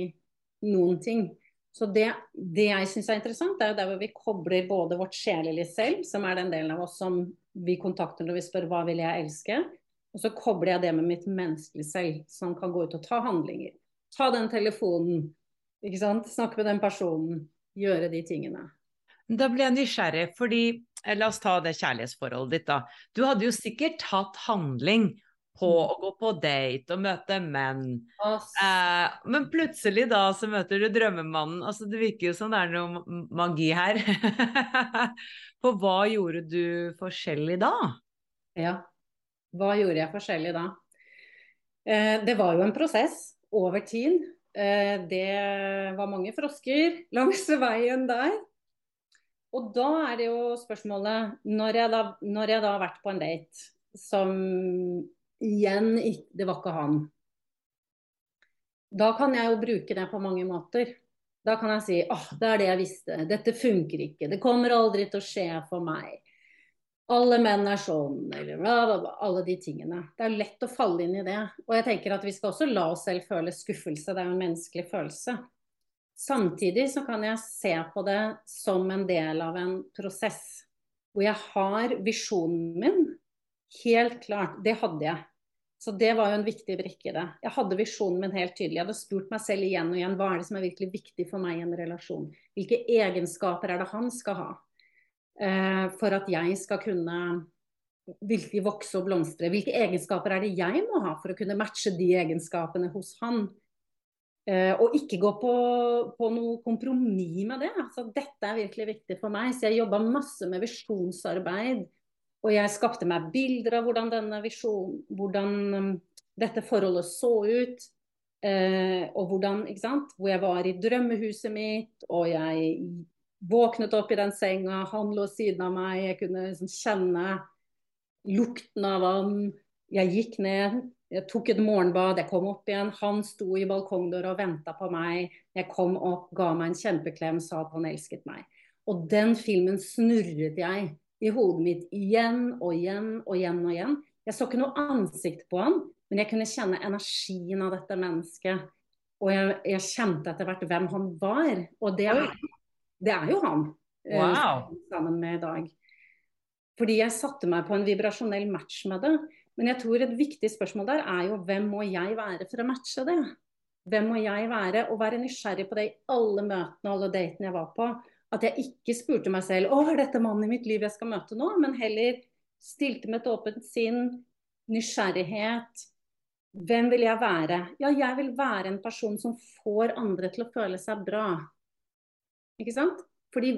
noen ting. Så det, det jeg syns er interessant, er jo der hvor vi kobler både vårt sjelelige selv, som er den delen av oss som vi kontakter når vi spør hva vil jeg elske, og så kobler jeg det med mitt menneskelige selv, som kan gå ut og ta handlinger. Ta den telefonen, ikke sant? Snakke med den personen, gjøre de tingene. Da blir jeg nysgjerrig, fordi eh, la oss ta det kjærlighetsforholdet ditt, da. Du hadde jo sikkert hatt handling på å gå på date og møte menn. Eh, men plutselig da så møter du drømmemannen. Altså det virker jo som det er noe magi her. For hva gjorde du forskjellig da? Ja. Hva gjorde jeg forskjellig da? Eh, det var jo en prosess over tid. Eh, det var mange frosker langs veien der. Og da er det jo spørsmålet Når jeg da, når jeg da har vært på en date som igjen Det var ikke han. Da kan jeg jo bruke det på mange måter. Da kan jeg si åh, det er det jeg visste. Dette funker ikke. Det kommer aldri til å skje for meg. Alle menn er sånn, eller bla, bla, bla. Alle de tingene. Det er lett å falle inn i det. Og jeg tenker at vi skal også la oss selv føle skuffelse. Det er jo en menneskelig følelse. Samtidig så kan jeg se på det som en del av en prosess. Hvor jeg har visjonen min helt klart. Det hadde jeg. Så det var jo en viktig brikke i det. Jeg hadde visjonen min helt tydelig. Jeg hadde spurt meg selv igjen og igjen hva er det som er virkelig viktig for meg i en relasjon. Hvilke egenskaper er det han skal ha uh, for at jeg skal kunne virkelig vokse og blomstre? Hvilke egenskaper er det jeg må ha for å kunne matche de egenskapene hos han? Uh, og ikke gå på, på noe kompromiss med det. Altså, dette er virkelig viktig for meg. Så jeg jobba masse med visjonsarbeid. Og jeg skapte meg bilder av hvordan denne visjonen, hvordan um, dette forholdet så ut. Eh, og hvordan, ikke sant. Hvor jeg var i drømmehuset mitt, og jeg våknet opp i den senga, han lå siden av meg, jeg kunne liksom kjenne lukten av vann. Jeg gikk ned, jeg tok et morgenbad, jeg kom opp igjen. Han sto i balkongdøra og venta på meg. Jeg kom opp, ga meg en kjempeklem, sa at han elsket meg. Og den filmen snurret jeg i hodet mitt igjen og igjen og igjen og igjen. Jeg så ikke noe ansikt på han, men jeg kunne kjenne energien av dette mennesket. Og jeg, jeg kjente etter hvert hvem han var. Og det er, det er jo han. eh, Wow. uh, Sammen med i dag. Fordi jeg satte meg på en vibrasjonell match med det. Men jeg tror et viktig spørsmål der er jo hvem må jeg være for å matche det? Hvem må jeg være? Og være nysgjerrig på det i alle møtene og alle datene jeg var på. At jeg ikke spurte meg selv å, er dette mannen i mitt liv jeg skal møte nå? Men heller stilte med et åpent sinn, nysgjerrighet. Hvem vil jeg være? Ja, jeg vil være en person som får andre til å føle seg bra. Ikke sant? Fordi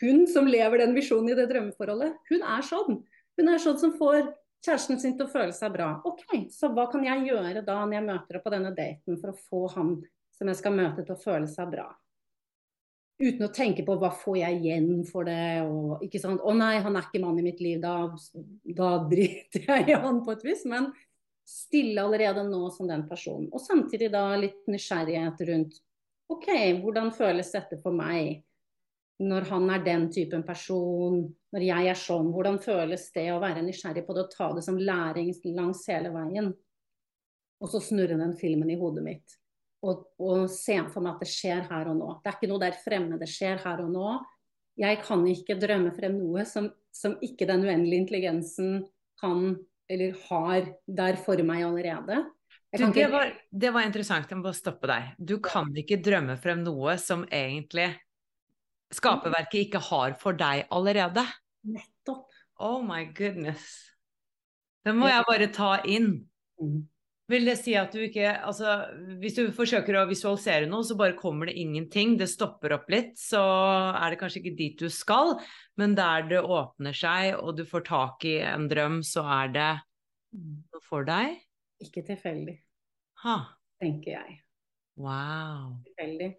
hun som lever den visjonen i det drømmeforholdet, hun er sånn. Hun er sånn som får kjæresten sin til å føle seg bra. Ok, så hva kan jeg gjøre da når jeg møter opp på denne daten for å få han som jeg skal møte til å føle seg bra? Uten å tenke på hva får jeg igjen for det, og ikke sant. Å nei, han er ikke mann i mitt liv, da, da driter jeg i han på et vis. Men stille allerede nå som den personen. Og samtidig da litt nysgjerrighet rundt OK, hvordan føles dette for meg? Når han er den typen person, når jeg er sånn, hvordan føles det å være nysgjerrig på det og ta det som læring langs hele veien? Og så snurre den filmen i hodet mitt. Og, og se for meg at det skjer her og nå. Det er ikke noe der fremme, det skjer her og nå. Jeg kan ikke drømme frem noe som, som ikke den uendelige intelligensen kan eller har der for meg allerede. Du, det, var, det var interessant, jeg må bare stoppe deg. Du kan ikke drømme frem noe som egentlig skaperverket ikke har for deg allerede. nettopp Oh my goodness. Det må jeg bare ta inn. Vil det si at du ikke Altså, hvis du forsøker å visualisere noe, så bare kommer det ingenting. Det stopper opp litt, så er det kanskje ikke dit du skal, men der det åpner seg, og du får tak i en drøm, så er det noe for deg? ikke tilfeldig, Ha. tenker jeg. Wow. Tilfeldig.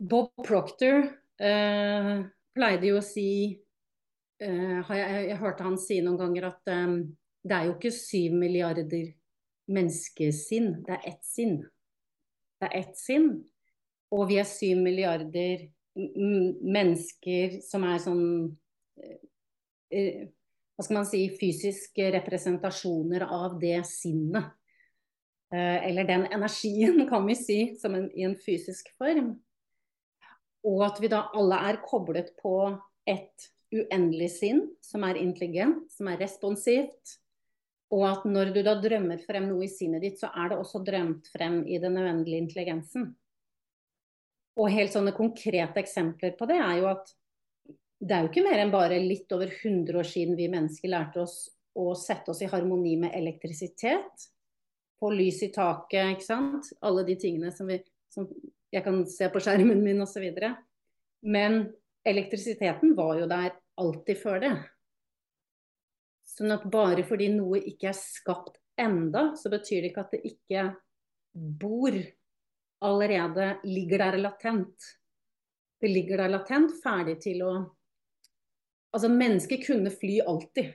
Bob Proctor eh, pleide jo å si eh, jeg, jeg hørte han si noen ganger at eh, det er jo ikke syv milliarder menneskesinn, det er ett sinn. Det er ett sinn, og vi er syv milliarder mennesker som er sånn eh, eh, Hva skal man si fysiske representasjoner av det sinnet. Eh, eller den energien, kan vi si, som en, i en fysisk form. Og at vi da alle er koblet på et uendelig sinn, som er intelligent, som er responsivt. Og at når du da drømmer frem noe i sinnet ditt, så er det også drømt frem i den nødvendige intelligensen. Og helt sånne konkrete eksempler på det er jo at det er jo ikke mer enn bare litt over 100 år siden vi mennesker lærte oss å sette oss i harmoni med elektrisitet. På lys i taket, ikke sant. Alle de tingene som, vi, som jeg kan se på skjermen min osv. Men elektrisiteten var jo der alltid før det. Sånn at bare fordi noe ikke er skapt enda, så betyr det ikke at det ikke bor allerede ligger der latent. Det ligger der latent, ferdig til å Altså, mennesker kunne fly alltid.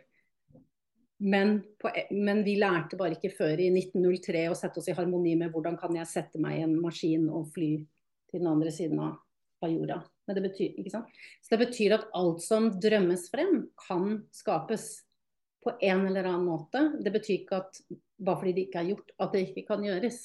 Men, på, men, vi lærte bare ikke før i 1903 å sette oss i harmoni med hvordan kan jeg sette meg i en maskin og fly til den andre siden av, av jorda. Det betyr? Så det betyr at alt som drømmes frem, kan skapes på en eller annen måte. Det betyr ikke at bare fordi det ikke er gjort, at det ikke kan gjøres.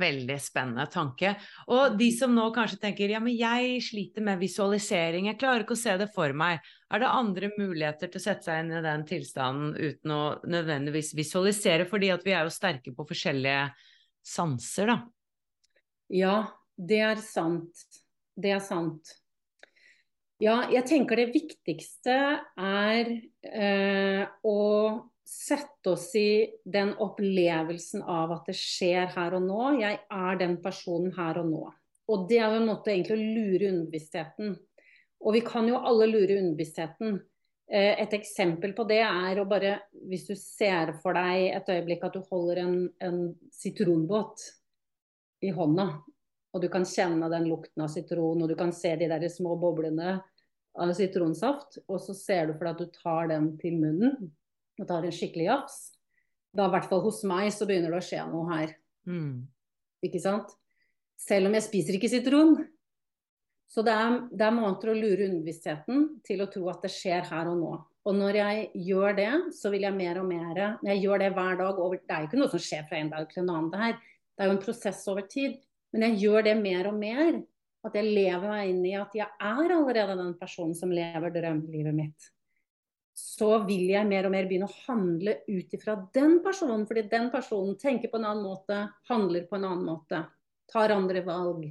Veldig spennende tanke. Og de som nå kanskje tenker ja, men jeg sliter med visualisering, jeg klarer ikke å se det for meg. Er det andre muligheter til å sette seg inn i den tilstanden uten å nødvendigvis visualisere, fordi at vi er jo sterke på forskjellige sanser, da? Ja, det er sant. Det er sant. Ja, jeg tenker det viktigste er eh, å sette oss i den opplevelsen av at det skjer her og nå. Jeg er den personen her og nå. Og det er jo en måte egentlig å lure underbevisstheten. Og vi kan jo alle lure underbevisstheten. Eh, et eksempel på det er å bare Hvis du ser for deg et øyeblikk at du holder en, en sitronbåt i hånda, og du kan kjenne den lukten av sitron, og du kan se de der små boblene av sitronsaft, og så ser du for deg at du tar den til munnen og tar en skikkelig jafs, da i hvert fall hos meg så begynner det å skje noe her. Mm. Ikke sant? Selv om jeg spiser ikke sitron. Så det er, det er måter å lure underbevisstheten til å tro at det skjer her og nå. Og når jeg gjør det, så vil jeg mer og mer Når jeg gjør det hver dag over, Det er jo ikke noe som skjer fra en dag til en annen, det her. Det er jo en prosess over tid. Men jeg gjør det mer og mer. At jeg lever meg inn i at jeg er allerede den personen som lever drømmelivet mitt så vil jeg mer og mer begynne å handle ut ifra den personen. Fordi den personen tenker på en annen måte, handler på en annen måte, tar andre valg.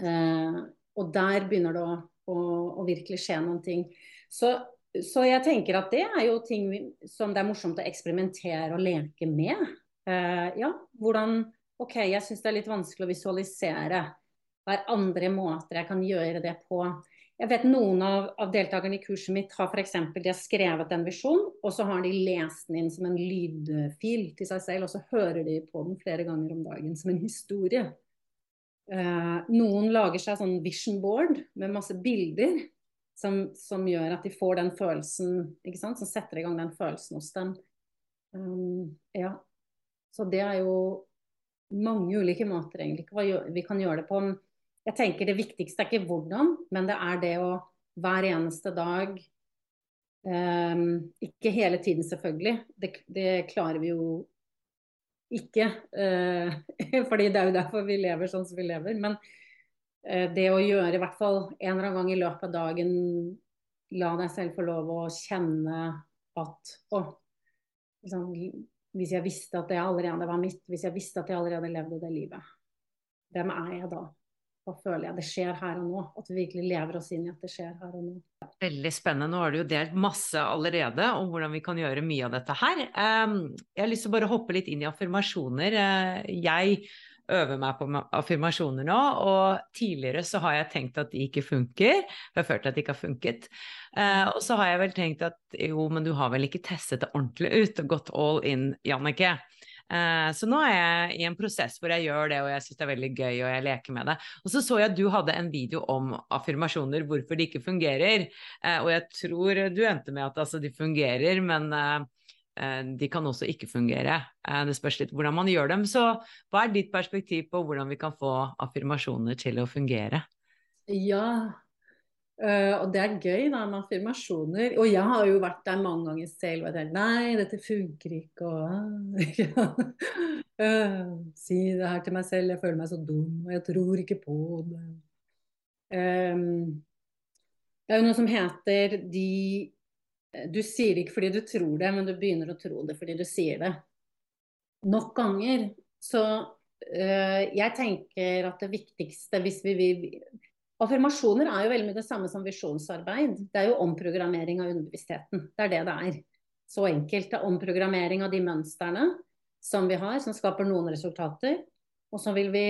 Eh, og der begynner det å, å, å, virkelig skje noen ting. Så, så, jeg tenker at det er jo ting som det er morsomt å eksperimentere og leke med. Eh, ja, hvordan OK, jeg syns det er litt vanskelig å visualisere. Hva er andre måter jeg kan gjøre det på? Jeg vet Noen av, av deltakerne i kurset mitt har f.eks. de har skrevet en visjon, og så har de lest den inn som en lydfil til seg selv, og så hører de på den flere ganger om dagen som en historie. Uh, noen lager seg sånn vision board med masse bilder som, som, gjør at de får den følelsen, ikke sant? som setter i gang den følelsen hos dem. Um, ja. Så det er jo mange ulike måter egentlig vi kan gjøre det på jeg tenker det viktigste er ikke hvordan, men det er det å hver eneste dag um, Ikke hele tiden, selvfølgelig. Det, det klarer vi jo ikke. Uh, fordi det er jo derfor vi lever sånn som vi lever. Men uh, det å gjøre i hvert fall en eller annen gang i løpet av dagen La deg selv få lov å kjenne at Å, liksom, hvis jeg visste at det allerede var mitt, hvis jeg visste at jeg allerede levde det livet, hvem er jeg da? Hva føler jeg det skjer her og nå? At vi virkelig lever oss inn i at det skjer her og nå. Veldig spennende. Nå har du jo delt masse allerede om hvordan vi kan gjøre mye av dette her. Ehm, jeg har lyst til å bare hoppe litt inn i affirmasjoner. Eh, jeg øver meg på affirmasjoner nå, og tidligere så har jeg tenkt at de ikke funker. Jeg har følt at de ikke har funket. Eh, og så har jeg vel tenkt at jo, men du har vel ikke testet det ordentlig ut og gått all in, Jannicke. Eh, så nå er jeg i en prosess hvor jeg gjør det, og jeg syns det er veldig gøy, og jeg leker med det. Og så så jeg at du hadde en video om affirmasjoner, hvorfor de ikke fungerer. Eh, og jeg tror du endte med at altså, de fungerer, men eh, de kan også ikke fungere. Det spørs litt hvordan man gjør dem. Så hva er ditt perspektiv på hvordan vi kan få affirmasjoner til å fungere? Ja, Uh, og det er gøy da med affirmasjoner. Og jeg har jo vært der mange ganger selv og tenkt nei, dette funker ikke. Og, uh, si det her til meg selv, jeg føler meg så dum, og jeg tror ikke på det. Um, det er jo noe som heter de Du sier det ikke fordi du tror det, men du begynner å tro det fordi du sier det. Nok ganger. Så uh, jeg tenker at det viktigste hvis vi vil Affirmasjoner er jo veldig mye det samme som visjonsarbeid. Det er jo omprogrammering av underbevisstheten. Det er det det er. Så enkelt. Det er omprogrammering av de mønstrene som vi har, som skaper noen resultater. Og så vil vi,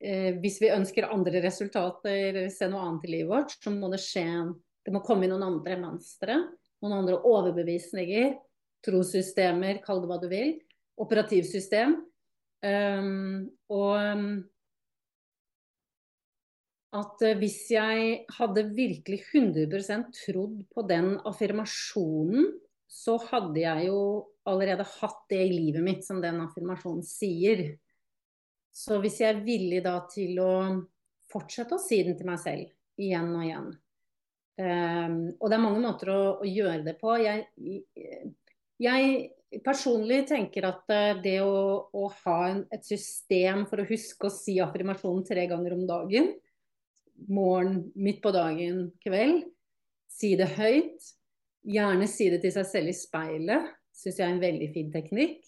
eh, hvis vi ønsker andre resultater, se noe annet i livet vårt, så må det skje Det må komme inn noen andre mønstre. Noen andre overbevisninger. Trossystemer, kall det hva du vil. Operativsystem. Um, og at uh, hvis jeg hadde virkelig 100% trodd på den affirmasjonen, så hadde jeg jo allerede hatt det i livet mitt som den affirmasjonen sier. Så hvis jeg er villig da til å fortsette å si den til meg selv igjen og igjen um, Og det er mange måter å, å gjøre det på. Jeg, jeg personlig tenker at eh, det å, å ha en, et system for å huske å si affirmasjonen tre ganger om dagen, morgen, midt på dagen, kveld, si det høyt, gjerne si det til seg selv i speilet, syns jeg er en veldig fin teknikk.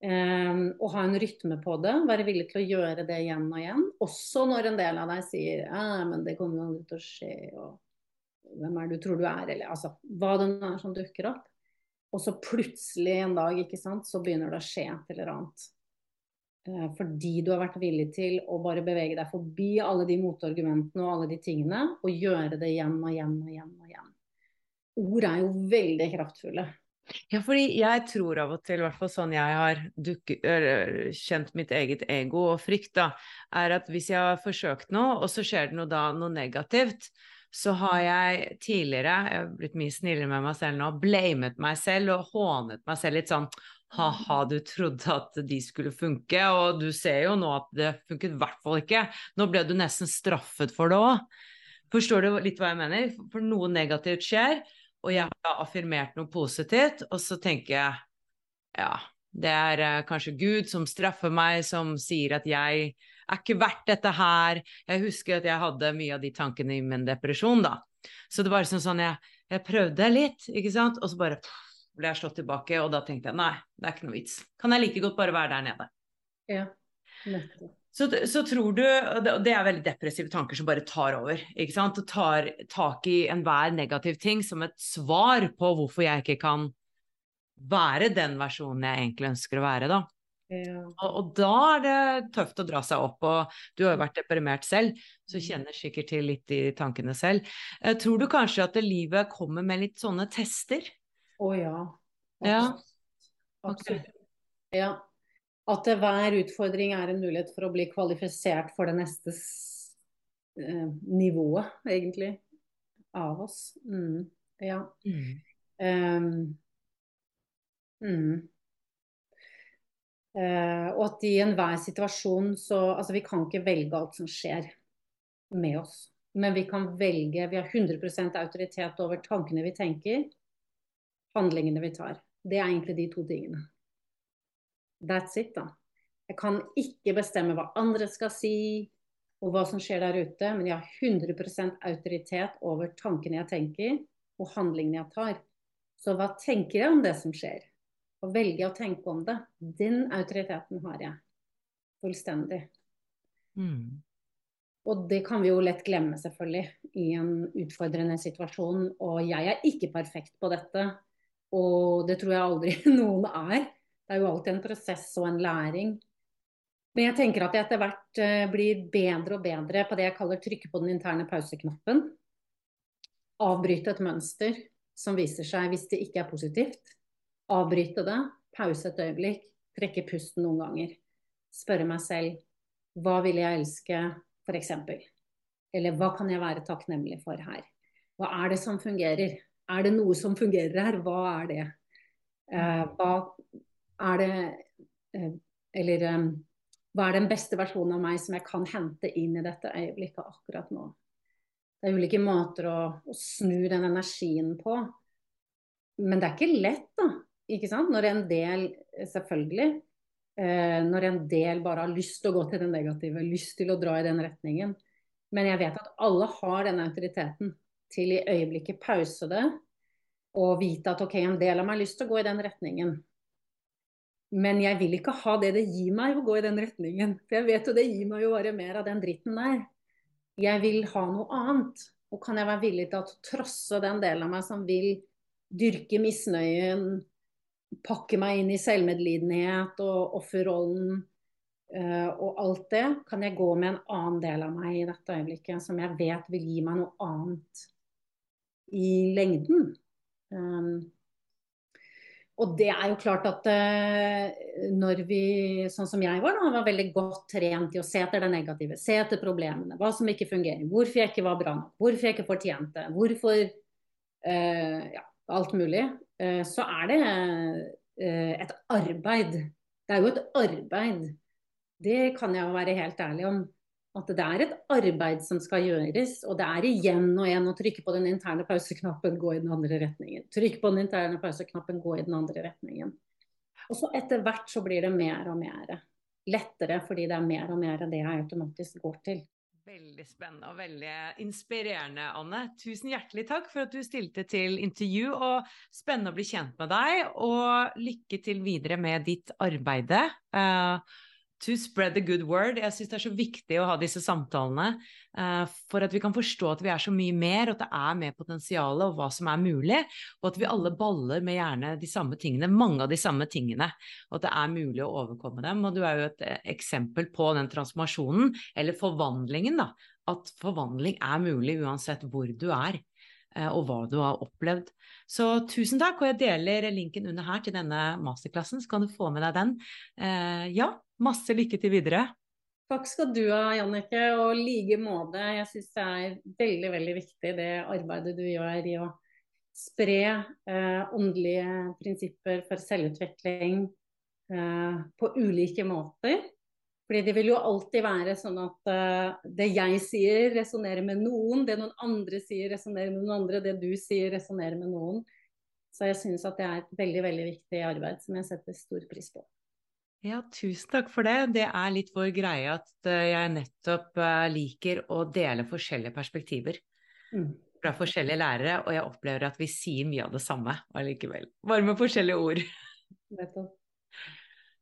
Um, og ha en rytme på det. Være villig til å gjøre det igjen og igjen. Også når en del av deg sier «Ah, men det kommer aldri til å skje, og hvem er det du tror du er, eller altså hva det er som dukker opp. Og så plutselig en dag, ikke sant, så begynner det å skje et eller annet. Uh, fordi du har vært villig til å bare bevege deg forbi alle de motargumentene og alle de tingene, og gjøre det igjen og igjen og igjen og igjen. Ord er jo veldig kraftfulle. Ja, fordi jeg tror av og til, i hvert fall sånn jeg har dukket, kjent mitt eget ego og frykt, da, er at hvis jeg har forsøkt noe, og så skjer det noe da, noe negativt, så har jeg tidligere, jeg har blitt mye snillere med meg selv nå, blamet meg selv og hånet meg selv litt sånn ha-ha, du trodde at de skulle funke, og du ser jo nå at det funket i hvert fall ikke. Nå ble du nesten straffet for det òg. Forstår du litt hva jeg mener? For noe negativt skjer, og jeg har affirmert noe positivt, og så tenker jeg ja, det er uh, kanskje Gud som straffer meg, som sier at jeg er ikke verdt dette her. Jeg husker at jeg hadde mye av de tankene i min depresjon, da. Så det var liksom sånn jeg, jeg prøvde litt, ikke sant, og så bare pff, ble jeg slått tilbake, og da tenkte jeg nei, det er ikke noe vits. Kan jeg like godt bare være der nede. Ja, nettopp. Så, så, tror du, og det er veldig depressive tanker som bare tar over, ikke sant, og tar tak i enhver negativ ting som et svar på hvorfor jeg ikke kan være den versjonen jeg egentlig ønsker å være, da. Ja. Og, og, da er det tøft å dra seg opp, og du har jo vært deprimert selv, så Mm. kjenner sikkert til litt de tankene selv. Eh, tror du kanskje at livet kommer med litt sånne tester? Å ja. Ja. Absolutt. Ja. At hver utfordring er en mulighet for å bli kvalifisert for det neste eh, nivået, egentlig, av oss. Mm. Ja. Um, mm. Uh, og at i enhver situasjon så Altså, vi kan ikke velge alt som skjer med oss. Men vi kan velge Vi har 100 autoritet over tankene vi tenker, handlingene vi tar. Det er egentlig de to tingene. That's it, da. Jeg kan ikke bestemme hva andre skal si, og hva som skjer der ute, men jeg har 100% autoritet over tankene jeg tenker, og handlingene jeg tar. Så hva tenker jeg om det som skjer? Og velger jeg å tenke om det? Den autoriteten har jeg. Fullstendig. Mm. Og det kan vi jo lett glemme, selvfølgelig, i en utfordrende situasjon. Og jeg er ikke perfekt på dette, og det tror jeg aldri noen er. Det er jo alltid en prosess og en læring. Men jeg tenker at jeg etter hvert uh, blir bedre og bedre på det jeg kaller trykke på den interne pauseknappen. Avbryte et mønster som viser seg hvis det ikke er positivt. Avbryte det, pause et øyeblikk, trekke pusten noen ganger. Spørre meg selv hva vil jeg elske, f.eks. Eller hva kan jeg være takknemlig for her? Hva er det som fungerer? Er det noe som fungerer her? Hva er det? Uh, hva er det uh, Eller um, hva er den beste versjonen av meg som jeg kan hente inn i dette øyeblikket akkurat nå? Det er ulike måter å, å snu den energien på. Men det er ikke lett, da. Ikke sant? Når en del, selvfølgelig, eh, når en del bare har lyst til å gå til det negative, lyst til å dra i den retningen. Men jeg vet at alle har denne autoriteten til i øyeblikket pause det og vite at ok, en del av meg har lyst til å gå i den retningen. Men jeg vil ikke ha det det gir meg å gå i den retningen. For jeg vet jo det gir meg jo bare mer av den dritten der. Jeg vil ha noe annet. Og kan jeg være villig til å trosse den delen av meg som vil dyrke misnøyen, pakke meg inn i selvmedlidenhet og offerrollen uh, og alt det, kan jeg gå med en annen del av meg i dette øyeblikket som jeg vet vil gi meg noe annet i lengden. Um, og det er jo klart at uh, når vi, sånn som jeg var, da, var veldig godt trent i å se etter det negative, se etter problemene, hva som ikke fungerer, hvorfor jeg ikke var bra nok, hvorfor jeg ikke fortjente, hvorfor uh, ja, alt mulig, uh, så er det et arbeid. Det er jo et arbeid. Det kan jeg jo være helt ærlig om at det er et arbeid som skal gjøres. Og det er igjen og igjen å trykke på den interne pauseknappen, gå i den andre retningen. Trykke på den interne pauseknappen, gå i den andre retningen. Og så etter hvert så blir det mer og mer lettere, fordi det er mer og mer det jeg automatisk går til. Veldig spennende og veldig inspirerende, Anne. Tusen hjertelig takk for at du stilte til intervju, og spennende å bli kjent med deg. Og lykke til videre med ditt arbeide. Uh, to spread the good word. Jeg syns det er så viktig å ha disse samtalene uh, for at vi kan forstå at vi er så mye mer, og at det er mer potensial og hva som er mulig, og at vi alle baller med gjerne de samme tingene, mange av de samme tingene, og at det er mulig å overkomme dem. Og du er jo et uh, eksempel på den transformasjonen, eller forvandlingen, da. At forvandling er mulig uansett hvor du er eh, og hva du har opplevd. Så tusen takk, og jeg deler linken under her til denne masterklassen, så kan du få med deg den. ja, Masse lykke til videre. Takk skal du ha, Jannicke, og like måte. Jeg syns det er veldig, veldig viktig det arbeidet du gjør i å spre eh, åndelige prinsipper for selvutvikling eh, på ulike måter. Fordi det vil jo alltid være sånn at uh, det jeg sier, resonnerer med noen. Det noen andre sier, resonnerer med noen andre. Det du sier, resonnerer med noen. Så jeg syns at det er et veldig, veldig viktig arbeid som jeg setter stor pris på. Ja, tusen takk for det. Det er litt vår greie at eh, jeg nettopp eh, liker å dele forskjellige perspektiver mm. fra forskjellige lærere, og jeg opplever at vi sier mye av det samme allikevel. Bare med forskjellige ord.